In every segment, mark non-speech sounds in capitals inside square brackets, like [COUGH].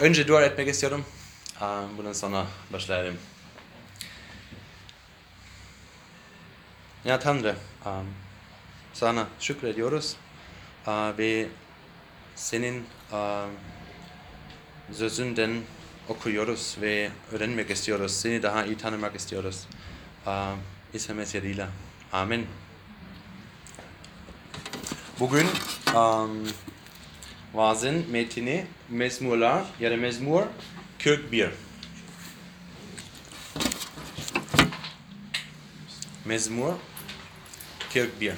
önce dua etmek istiyorum. Bundan sonra başlayalım. Ya Tanrı, sana şükrediyoruz ve senin sözünden okuyoruz ve öğrenmek istiyoruz. Seni daha iyi tanımak istiyoruz. İsa Mesih'iyle. Amin. Bugün vaazın metni mezmurlar ya da mezmur 41. Mezmur 41.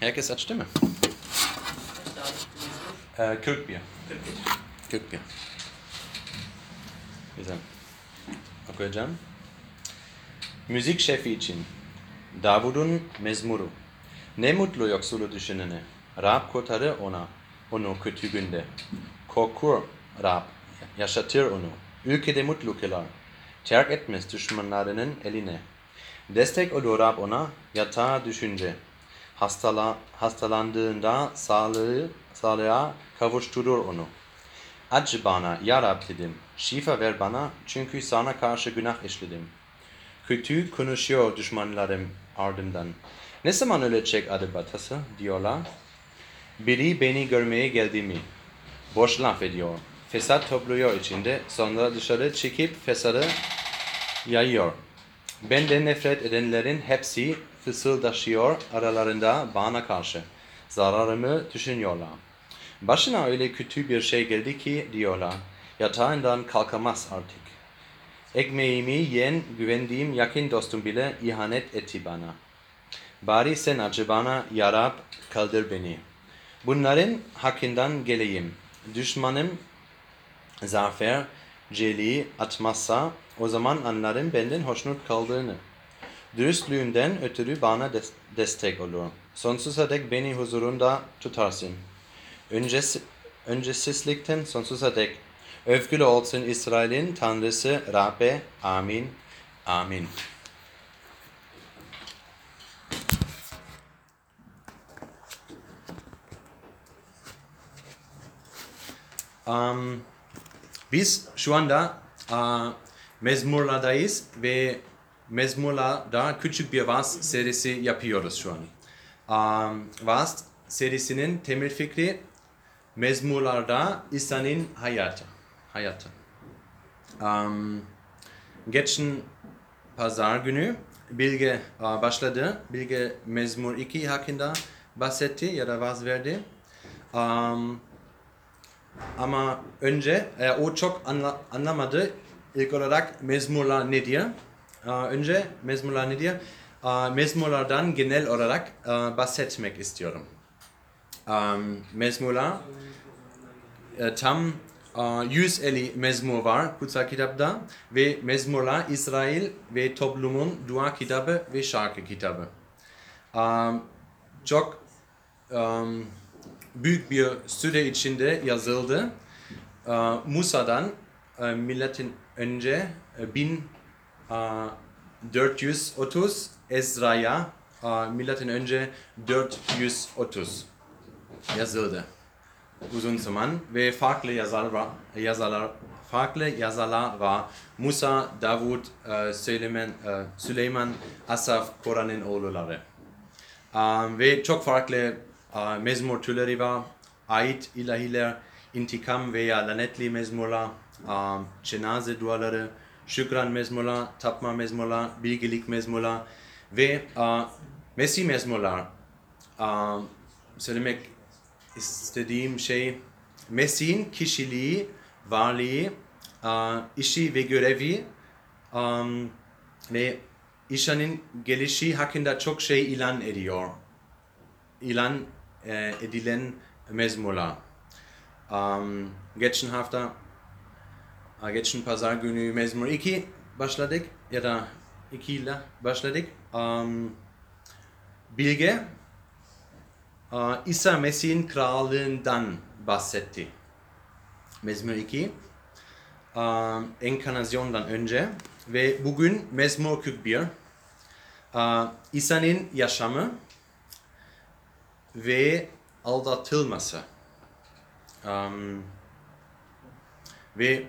Herkes açtı mı? Ee, 41. 41. Güzel. Okuyacağım. Müzik şefi için Davud'un mezmuru. Ne mutlu yoksulu düşünene. Rab kurtarır ona, onu kötü günde. Korkur Rab, yaşatır onu. Ülkede mutlu kılar. Terk etmez düşmanlarının eline. Destek olur Rab ona, yatağa düşünce. Hastala, hastalandığında sağlığı, sağlığa kavuşturur onu. Acı bana ya Rab dedim. Şifa ver bana çünkü sana karşı günah işledim. Kötü konuşuyor düşmanlarım ardımdan. Ne zaman ölecek adı batası diyorlar. Biri beni görmeye geldi mi? Boş laf ediyor. Fesat topluyor içinde sonra dışarı çekip fesadı yayıyor. Benden nefret edenlerin hepsi fısıldaşıyor aralarında bana karşı. Zararımı düşünüyorlar. Başına öyle kötü bir şey geldi ki diyorlar. Yatağından kalkamaz artık. Ekmeğimi yiyen güvendiğim yakın dostum bile ihanet etti bana. Bari sen acı bana yarab kaldır beni. Bunların hakkından geleyim. Düşmanım zafer celi atmazsa o zaman anlarım benden hoşnut kaldığını. Dürüstlüğümden ötürü bana des- destek olur. Sonsuza dek beni huzurunda tutarsın. Öncesi, öncesizlikten sonsuza dek. Övgülü olsun İsrail'in Tanrısı Rabbe. Amin. Amin. Um, biz şu anda uh, mezmurlardayız ve mezmurlarda küçük bir vaaz serisi yapıyoruz şu an. Um, vaaz serisinin temel fikri mezmurlarda İsa'nın hayatı. hayatı. Um, geçen pazar günü Bilge uh, başladı. Bilge Mezmur 2 hakkında bahsetti ya da vaaz verdi. Um, ama önce e, o çok anla, anlamadı. İlk olarak mezmurlar nedir? E, önce mezmurlar nedir? E, mezmurlardan genel olarak e, bahsetmek istiyorum. E, mezmurlar e, tam e, 150 mezmur var kutsal kitapta ve mezmurlar İsrail ve toplumun dua kitabı ve şarkı kitabı. E, çok e, büyük bir süre içinde yazıldı. Ee, Musa'dan milletin önce e, 1430 Ezra'ya milletin önce 430 yazıldı. Uzun zaman ve farklı yazarlar yazarlar farklı yazarlar var. Musa, Davud, e, Süleyman, e, Süleyman, Asaf, Koran'ın oğulları. Um, ve çok farklı mezmur türleri var. Ait ilahiler, intikam veya lanetli mezmurlar, cenaze duaları, şükran mezmurlar, tapma mezmurlar, bilgelik mezmurlar ve Mesih mezmurlar. Söylemek istediğim şey Mesih'in kişiliği, varlığı, işi ve görevi ve İsa'nın gelişi hakkında çok şey ilan ediyor. İlan e, edilen mezmurlar. Geçen hafta, geçen pazar günü mezmur 2 başladık ya da 2 ile başladık. Bilge, İsa Mesih'in krallığından bahsetti. Mezmur 2, um, enkarnasyondan önce ve bugün Mezmur 41 uh, İsa'nın yaşamı ve aldatılması. Ve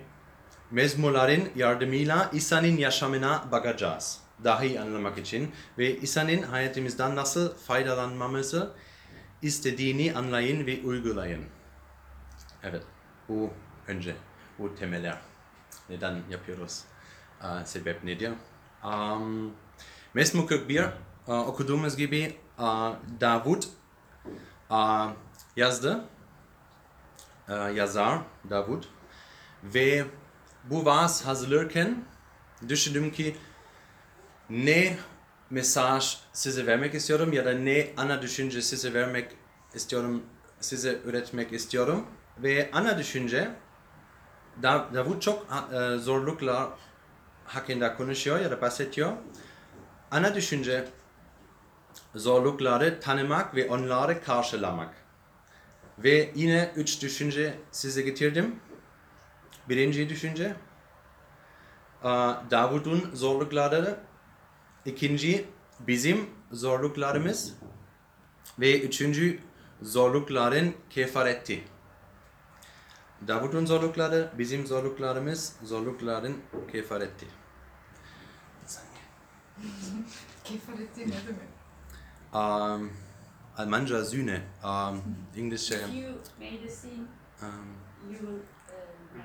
mezmurların yardımıyla İsa'nın yaşamına bakacağız. Daha iyi anlamak için ve İsa'nın hayatımızdan nasıl faydalanmamızı istediğini anlayın ve uygulayın. Evet, bu önce, bu temeller. Neden yapıyoruz? Aa, sebep nedir? Um, Mezmur 41 uh, okuduğumuz gibi uh, Davud uh, yazdı. Uh, yazar Davud. Ve bu vaaz hazırlarken düşündüm ki ne mesaj size vermek istiyorum ya da ne ana düşünce size vermek istiyorum, size üretmek istiyorum. Ve ana düşünce Dav- Davud çok e, zorluklar hakkında konuşuyor ya da bahsediyor. Ana düşünce zorlukları tanımak ve onları karşılamak. Ve yine üç düşünce size getirdim. Birinci düşünce Davud'un zorlukları. İkinci bizim zorluklarımız. Ve üçüncü zorlukların kefareti. Davud'un zorlukları, bizim zorluklarımız, zorlukların kefareti. [LAUGHS] Kefareti ne demek? Um, Almanca Sühne, um, İngilizce, If you made a sin, um, you will, um, I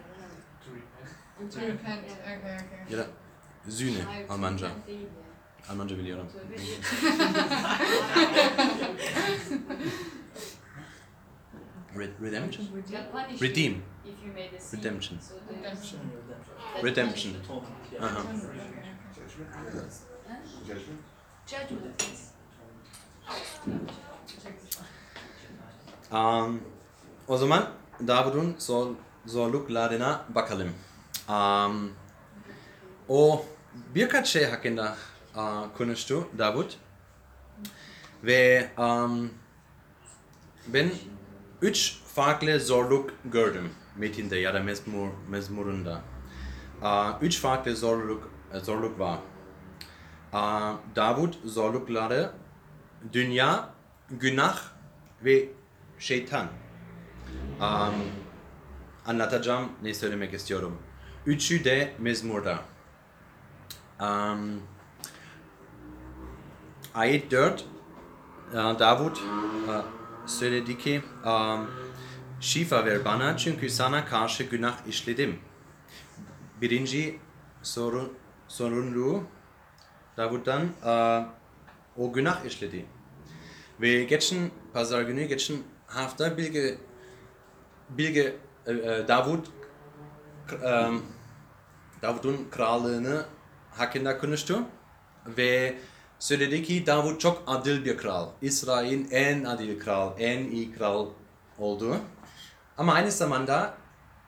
don't To repent. Okay, okay. ya da Sühne, to Almanca. repent değil. Almanca biliyorum. Red, redemption? Redeem. Redemption. Redemption. Redemption. Aha. Um, o zaman Davud'un zor, zorluklarına bakalım. Um, o birkaç şey hakkında uh, konuştu Davud. Ve um, ben üç farklı zorluk gördüm metinde ya da mezmur, mezmurunda. Uh, üç farklı zorluk, zorluk var. Uh, Davud zorlukları dünya, günah ve şeytan. Um, anlatacağım ne söylemek istiyorum. Üçü de mezmurda. Um, ayet 4 uh, Davud uh, söyledi ki Şifa ver bana çünkü sana karşı günah işledim. Birinci sorun, sorumluluğu Davud'dan uh, o günah işledi. Ve geçen pazar günü, geçen hafta Bilge, Bilge Davud e, Davud'un krallığını hakkında konuştu ve söyledi ki Davud çok adil bir kral. İsrail'in en adil kral, en iyi kral oldu. Ama aynı zamanda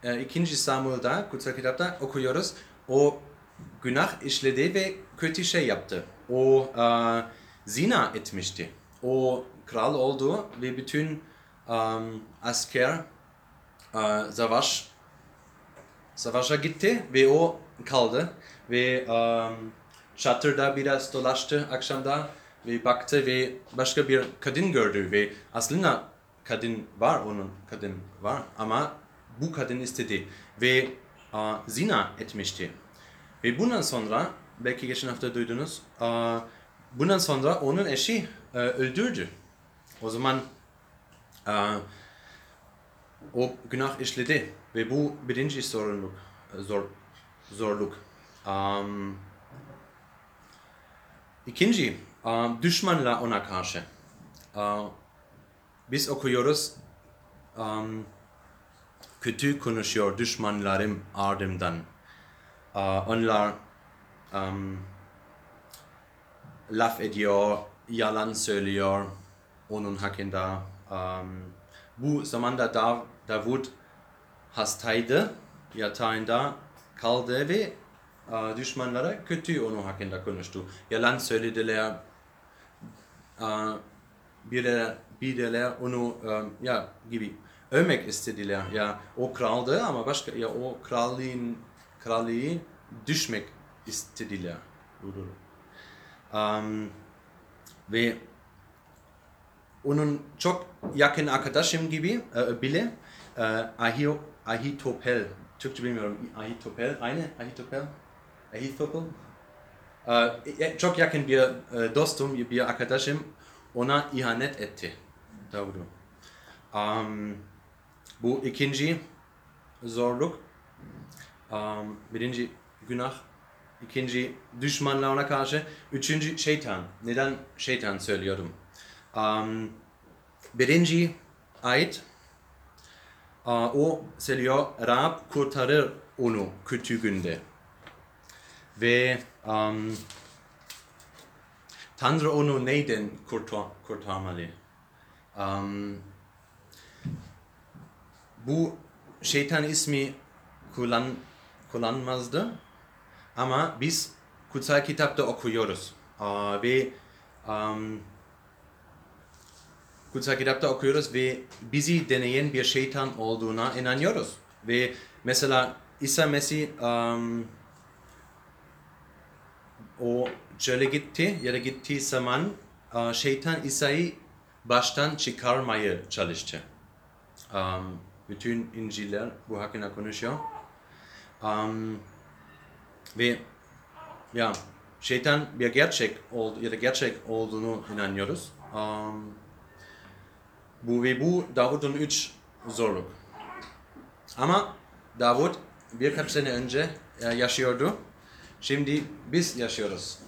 e, 2. Samuel'da, kutsal kitapta okuyoruz. O günah işledi ve kötü şey yaptı. O e, zina etmişti. O kral oldu ve bütün um, asker e, savaş savaşa gitti ve o kaldı ve um, çadırda biraz dolaştı akşamda ve baktı ve başka bir kadın gördü ve aslında kadın var onun kadın var ama bu kadın istedi ve uh, zina etmişti. Ve bundan sonra belki geçen hafta duydunuz uh, bundan sonra onun eşi uh, öldürdü. O zaman uh, o günah işledi ve bu birinci sorumluluk, zor, zorluk. Um, ikinci, düşmanla ona karşı. Biz okuyoruz, kötü konuşuyor düşmanlarım ardımdan. Onlar laf ediyor, yalan söylüyor onun hakkında. Bu zamanda Dav, Davud hastaydı, yatağında kaldı ve düşmanlara kötü onun hakkında konuştu. Yalan söylediler, birileri, birileri onu ya gibi övmek istediler. Ya o kraldı ama başka ya o krallığın krallığı düşmek istediler. Um, ve onun çok yakın arkadaşım gibi e, bile e, Ahitopel, Türkçe bilmiyorum, Ahitopel, aynı Ahitopel, Ahitopel, e, çok yakın bir e, dostum, bir arkadaşım ona ihanet etti. Davud'u. Um, bu ikinci zorluk, um, birinci günah, ikinci düşmanlarına karşı, üçüncü şeytan. Neden şeytan söylüyorum? Um, birinci ayet, uh, o söylüyor, Rab kurtarır onu kötü günde. Ve um, Tanrı onu neyden kurtar, kurtarmalı? Um, bu şeytan ismi kullan, kullanmazdı ama biz kutsal kitapta okuyoruz Aa, ve um, kutsal kitapta okuyoruz ve bizi deneyen bir şeytan olduğuna inanıyoruz ve mesela İsa Mesih um, o çöle gitti da gittiği zaman uh, şeytan İsa'yı baştan çıkarmaya çalıştı. Um, bütün İncil'ler bu hakkında konuşuyor. Um, ve ya şeytan bir gerçek oldu ya da gerçek olduğunu inanıyoruz. Um, bu ve bu Davud'un üç zorluk. Ama Davud birkaç sene önce e, yaşıyordu. Şimdi biz yaşıyoruz.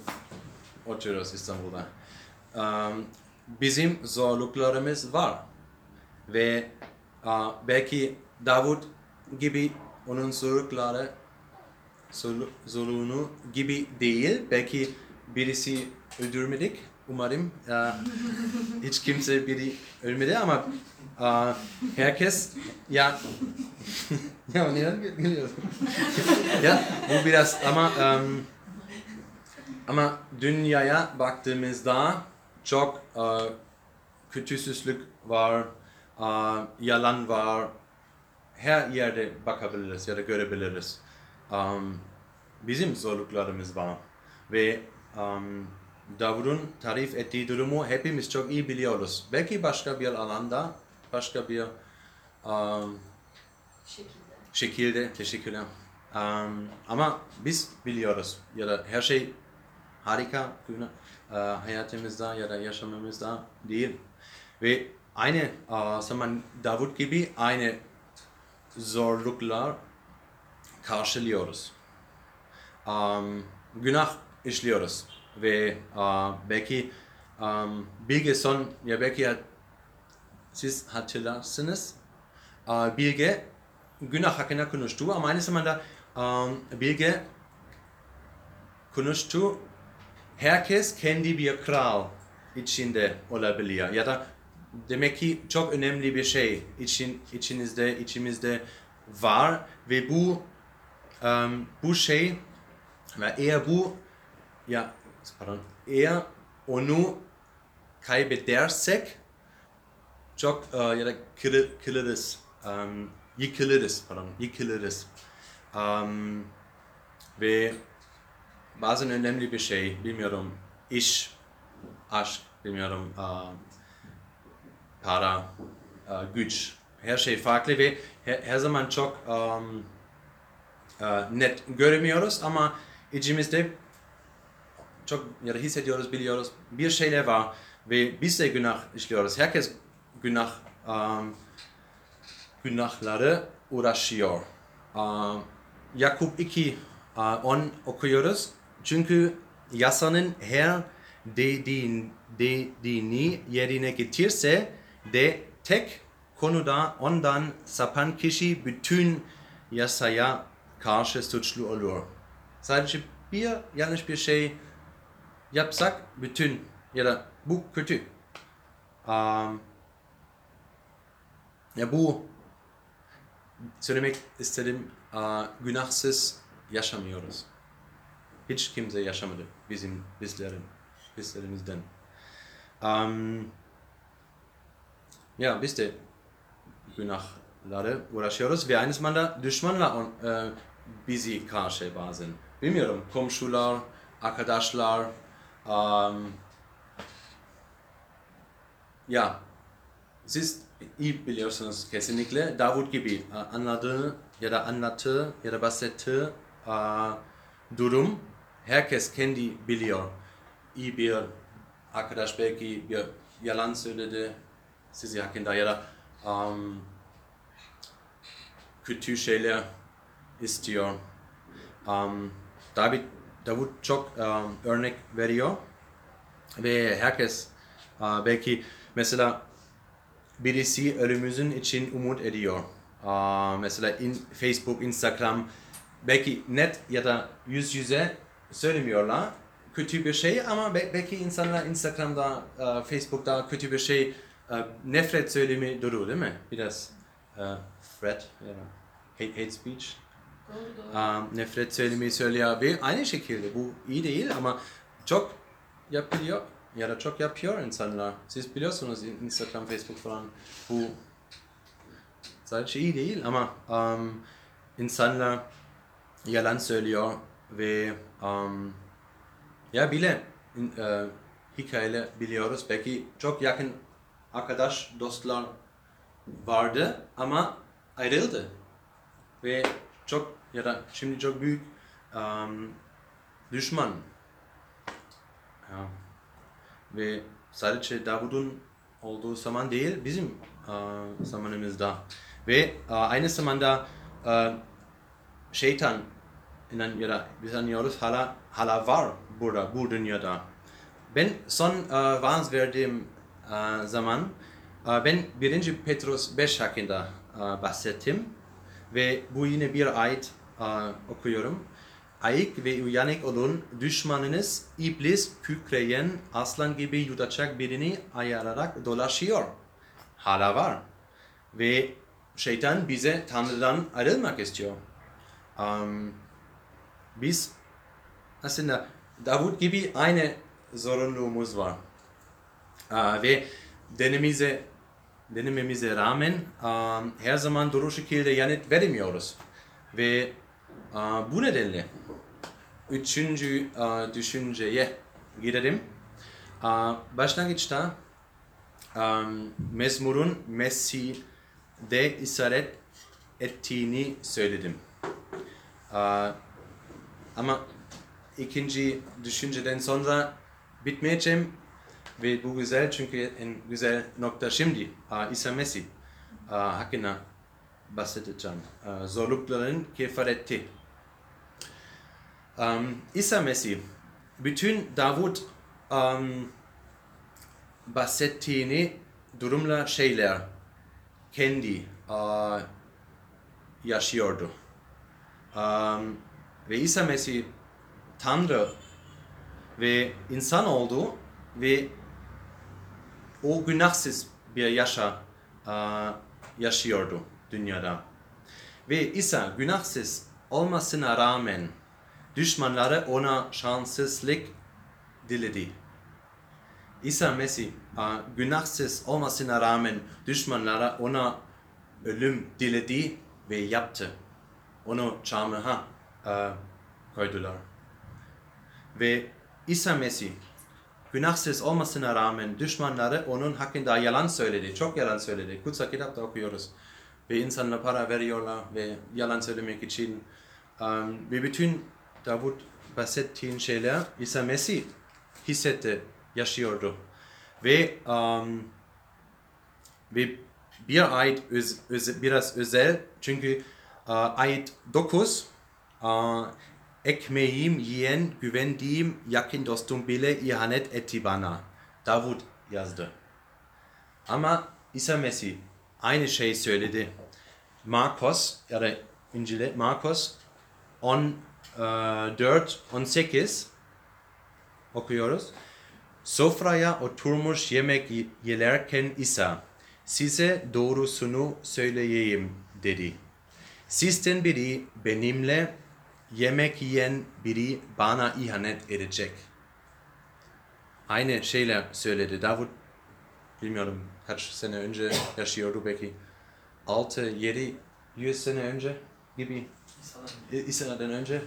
Oturuyoruz İstanbul'da. Um, bizim zorluklarımız var. Ve uh, belki Davud gibi onun zorlukları zorlu- zorluğunu gibi değil. Belki birisi öldürmedik. Umarım uh, hiç kimse biri ölmedi ama uh, herkes ya [LAUGHS] ya neden ya bu biraz ama um, ama dünyaya baktığımızda çok uh, kötüsüzlük var, uh, yalan var. Her yerde bakabiliriz ya da görebiliriz. Um, bizim zorluklarımız var. Ve um, Davud'un tarif ettiği durumu hepimiz çok iyi biliyoruz. Belki başka bir alanda, başka bir um, Şekilde. şekilde teşekkürler. Um, ama biz biliyoruz ya da her şey harika günah, e, hayatımızda ya da yaşamımızda değil. Ve aynı e, zaman Davut gibi aynı zorluklar karşılıyoruz. Um, günah işliyoruz ve e, belki um, Bilge son ya belki hat- siz hatırlarsınız. E, Bilge günah hakkında konuştu ama aynı zamanda um, Bilge konuştu. Herkes kendi bir kral içinde olabilir ya da demek ki çok önemli bir şey için içinizde içimizde var ve bu um, bu şey ve eğer bu ya pardon. Eğer onu kaybedersek çok e, ya da kırı, kırılırız um, yıkılırız pardon yıkılırız. Um, ve bazen önemli bir şey, bilmiyorum, iş, aşk, bilmiyorum, uh, para, uh, güç, her şey farklı ve her, her zaman çok um, uh, net göremiyoruz ama içimizde çok ya da hissediyoruz, biliyoruz, bir şeyler var ve biz de günah işliyoruz. Herkes günah, um, günahları uğraşıyor. Uh, Yakup 2 uh, 10 okuyoruz. Çünkü yasanın her dediğin, dediğini yerine getirse de tek konuda ondan sapan kişi bütün yasaya karşı suçlu olur. Sadece bir yanlış bir şey yapsak bütün ya da bu kötü. Um, ya bu söylemek istedim uh, günahsız yaşamıyoruz. Hiç kimse yaşamadı bizim bizlerin, bizlerimizden. Um, ya biz de günahları uğraşıyoruz ve aynı zamanda düşmanla on, e, bizi karşı bazen. bilmiyorum komşular, arkadaşlar, um, ya siz iyi biliyorsunuz kesinlikle Davut gibi anladığı ya da anlattığı ya da bahsettiği durum herkes kendi biliyor. İyi bir arkadaş belki bir yalan söyledi sizi hakkında ya da um, kötü şeyler istiyor. Um, David, Davut çok um, örnek veriyor ve herkes uh, belki mesela birisi ölümümüzün için umut ediyor. Uh, mesela in, Facebook, Instagram belki net ya da yüz yüze söylemiyorlar kötü bir şey ama be- belki insanlar Instagram'da, uh, Facebook'ta kötü bir şey uh, nefret söylemi durur değil mi? Biraz uh, threat da hate, hate speech Doğru doğru. um, nefret söylemi söylüyor ve aynı şekilde bu iyi değil ama çok yapılıyor ya da çok yapıyor insanlar. Siz biliyorsunuz Instagram, Facebook falan bu sadece iyi değil ama um, insanlar yalan söylüyor ve um, ya bile in, e, hikayeler biliyoruz. Belki çok yakın arkadaş, dostlar vardı ama ayrıldı ve çok ya da şimdi çok büyük um, düşman. Ya. Ve sadece Davud'un olduğu zaman değil bizim uh, zamanımızda. Ve uh, aynı zamanda uh, şeytan inan ya da biz anlıyoruz hala, hala var burada bu dünyada. Ben son uh, vaaz verdiğim uh, zaman uh, ben 1. Petrus 5 hakkında uh, bahsettim. Ve bu yine bir ayet uh, okuyorum. Ayık ve uyanık olun, düşmanınız iblis kükreyen aslan gibi yutacak birini ayararak dolaşıyor. Hala var. Ve şeytan bize Tanrı'dan ayrılmak istiyor. Um, biz aslında Davut gibi aynı zorunluluğumuz var. Uh, ve denememize denememize rağmen um, her doğru doğru şekilde yanıt veremiyoruz. Ve uh, bu nedenle üçüncü uh, düşünceye girelim. Uh, başlangıçta um, mezmurun Mesih'de isaret ettiğini söyledim. Uh, ama ikinci düşünceden sonra bitmeyeceğim ve bu güzel çünkü en güzel nokta şimdi İsa Mesih hakkında bahsedeceğim. Zorlukların kefareti. Um, İsa Mesih bütün Davut um, bahsettiğini durumla şeyler kendi uh, yaşıyordu. Um, ve İsa Mesih Tanrı ve insan oldu ve o günahsız bir yaşa yaşıyordu dünyada. Ve İsa günahsız olmasına rağmen düşmanları ona şanssızlık diledi. İsa Mesih günahsız olmasına rağmen düşmanlara ona ölüm diledi ve yaptı. Onu çarmıha uh, koydular. Ve İsa Mesih günahsız olmasına rağmen düşmanları onun hakkında yalan söyledi. Çok yalan söyledi. Kutsal kitapta okuyoruz. Ve insanlar para veriyorlar ve yalan söylemek için. Um, ve bütün Davut bahsettiğin şeyler İsa Mesih hissetti, yaşıyordu. Ve, um, ve bir ayet öz, öz, biraz özel çünkü uh, ayet 9 uh, ekmeğim yiyen güvendiğim yakın dostum bile ihanet etti bana. Davut yazdı. Ama İsa Mesih aynı şey söyledi. Markus ya da İncil'e Markus 14 18 okuyoruz. Sofraya oturmuş yemek yerken İsa size doğrusunu söyleyeyim dedi. Sizden biri benimle yemek yiyen biri bana ihanet edecek. Aynı şeyler söyledi. Davut bilmiyorum kaç sene önce yaşıyordu belki. 6, 7, 100 sene önce gibi İsa'dan önce.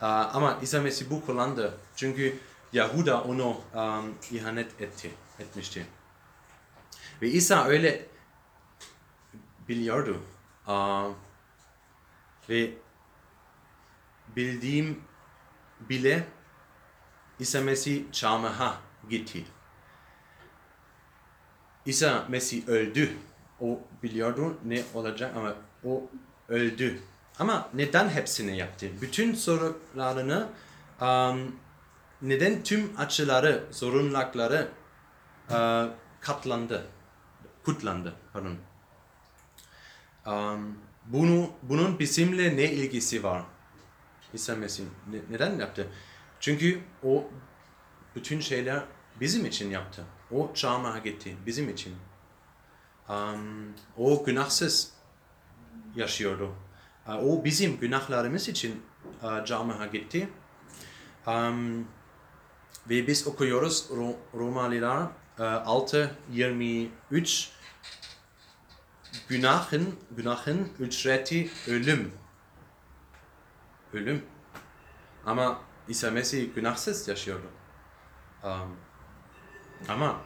Ama İsa Mesih bu kullandı. Çünkü Yahuda onu um, ihanet etti, etmişti. Ve İsa öyle biliyordu. Aa, ve bildiğim bile İsa Mesih çarmıha gitti. İsa Mesih öldü. O biliyordu ne olacak ama o öldü. Ama neden hepsini yaptı? Bütün sorularını, um, neden tüm açıları, sorunlukları uh, katlandı, kutlandı, pardon. Um, bunu, bunun bizimle ne ilgisi var? İsa Mesih ne- neden yaptı? Çünkü o bütün şeyler bizim için yaptı. O çarmıha gitti bizim için. Um, o günahsız yaşıyordu. O bizim günahlarımız için uh, çarmıha gitti. Um, ve biz okuyoruz Ro- Romalılar uh, 6.23 Günahın, günahın ücreti ölüm. Ölüm. Ama İsa Mesih günahsız yaşıyordu. Um, ama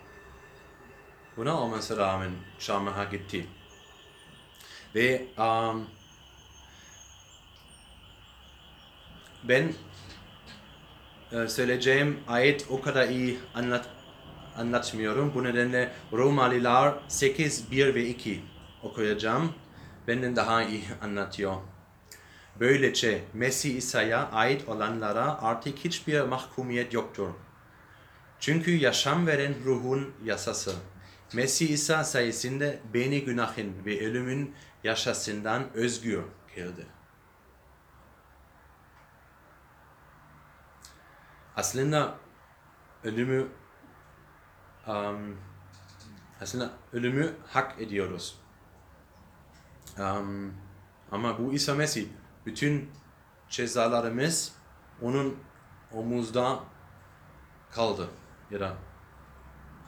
buna olması rağmen çarmıha gitti. Ve um, ben e, söyleyeceğim ayet o kadar iyi anlat, anlatmıyorum. Bu nedenle Romalılar 8, 1 ve 2 okuyacağım. Benden daha iyi anlatıyor. Böylece Mesih İsa'ya ait olanlara artık hiçbir mahkumiyet yoktur. Çünkü yaşam veren ruhun yasası. Mesih İsa sayesinde beni günahın ve ölümün yaşasından özgür kıldı. Aslında ölümü um, aslında ölümü hak ediyoruz. Um, ama bu İsa Mesih bütün cezalarımız onun omuzda kaldı ya da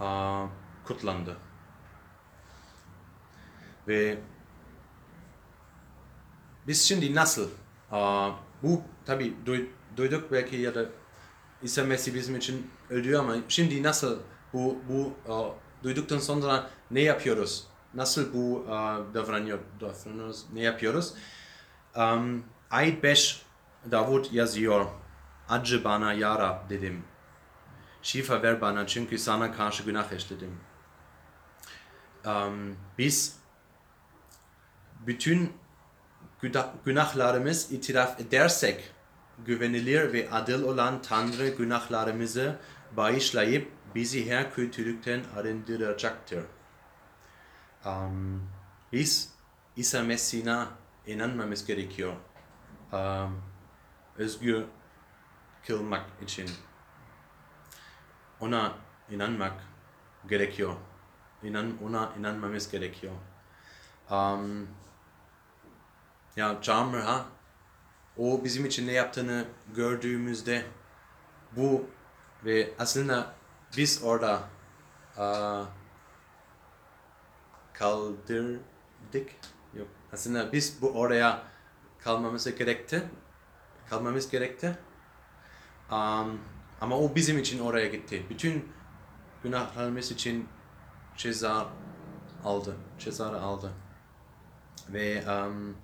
aa, kutlandı. Ve biz şimdi nasıl aa, bu tabi duyduk belki ya da İsa Mesih bizim için öldü ama şimdi nasıl bu bu aa, duyduktan sonra ne yapıyoruz? Nasıl bu aa, davranıyor, davranıyoruz? Ne yapıyoruz? Um, ayet 5 Davut yazıyor. Acı bana ya Rab dedim. Şifa ver bana çünkü sana karşı günah işledim. Um, biz bütün günahlarımız itiraf edersek güvenilir ve adil olan Tanrı günahlarımızı bağışlayıp bizi her kötülükten arındıracaktır. Um, biz İsa Mesih'e inanmamız gerekiyor. Um, özgür kılmak için. Ona inanmak gerekiyor. İnan, ona inanmamız gerekiyor. Um, ya Camrha o bizim için ne yaptığını gördüğümüzde bu ve aslında biz orada uh, kaldırdık. Aslında biz bu oraya kalmamız gerekti. Kalmamız gerekti. Um, ama o bizim için oraya gitti. Bütün günahlarımız için ceza aldı. Ceza aldı. Ve um,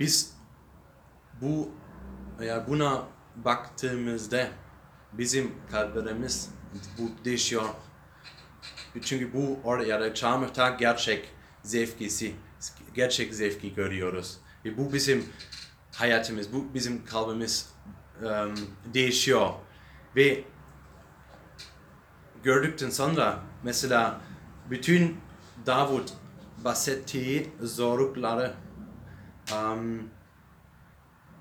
biz bu ya buna baktığımızda bizim kalplerimiz bu değişiyor. Çünkü bu oraya da çarmıhta gerçek zevkisi, gerçek zevki görüyoruz. Ve bu bizim hayatımız, bu bizim kalbimiz um, değişiyor. Ve gördükten sonra mesela bütün Davut bahsettiği zorlukları um,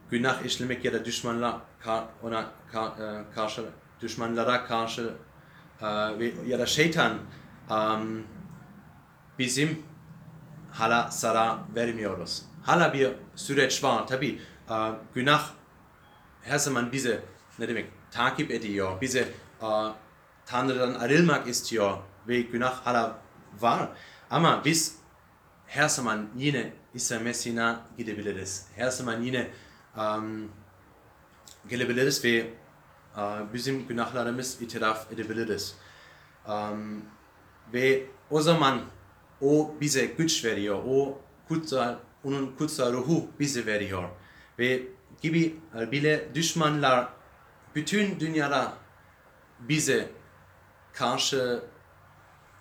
günah işlemek ya da düşmanla ka- ona ka- karşı düşmanlara karşı ve ya da şeytan um, bizim hala zarar vermiyoruz. Hala bir süreç var. Tabi e, günah her zaman bize ne demek takip ediyor. Bize e, Tanrı'dan ayrılmak istiyor ve günah hala var. Ama biz her zaman yine İsa Mesih'e gidebiliriz. Her zaman yine um, gelebiliriz ve e, bizim günahlarımız itiraf edebiliriz. Um, ve o zaman o bize güç veriyor. O kutsal, onun kutsal ruhu bize veriyor. Ve gibi e, bile düşmanlar bütün dünyada bize karşı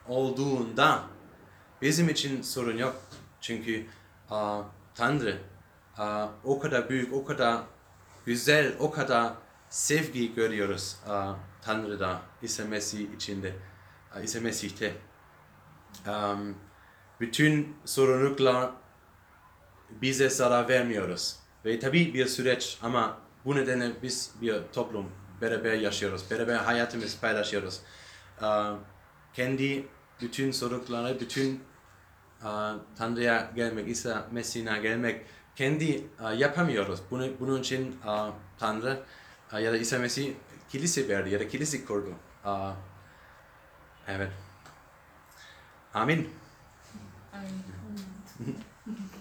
olduğunda bizim için sorun yok. Çünkü aa, Tanrı aa, o kadar büyük, o kadar güzel, o kadar sevgi görüyoruz aa, Tanrı'da, İsa Mesih içinde, aa, İsa Mesih'te. Am, bütün sorumluluklar bize zarar vermiyoruz. Ve tabii bir süreç ama bu nedenle biz bir toplum beraber yaşıyoruz, beraber hayatımız paylaşıyoruz. Aa, kendi bütün sorumlulukları, bütün aa, Tanrı'ya gelmek, İsa Mesih'e gelmek kendi aa, yapamıyoruz. Bunu, bunun için aa, Tanrı ya da İsa Mesih kilise verdi ya da kilise kurdu. Evet. Amin. Amin.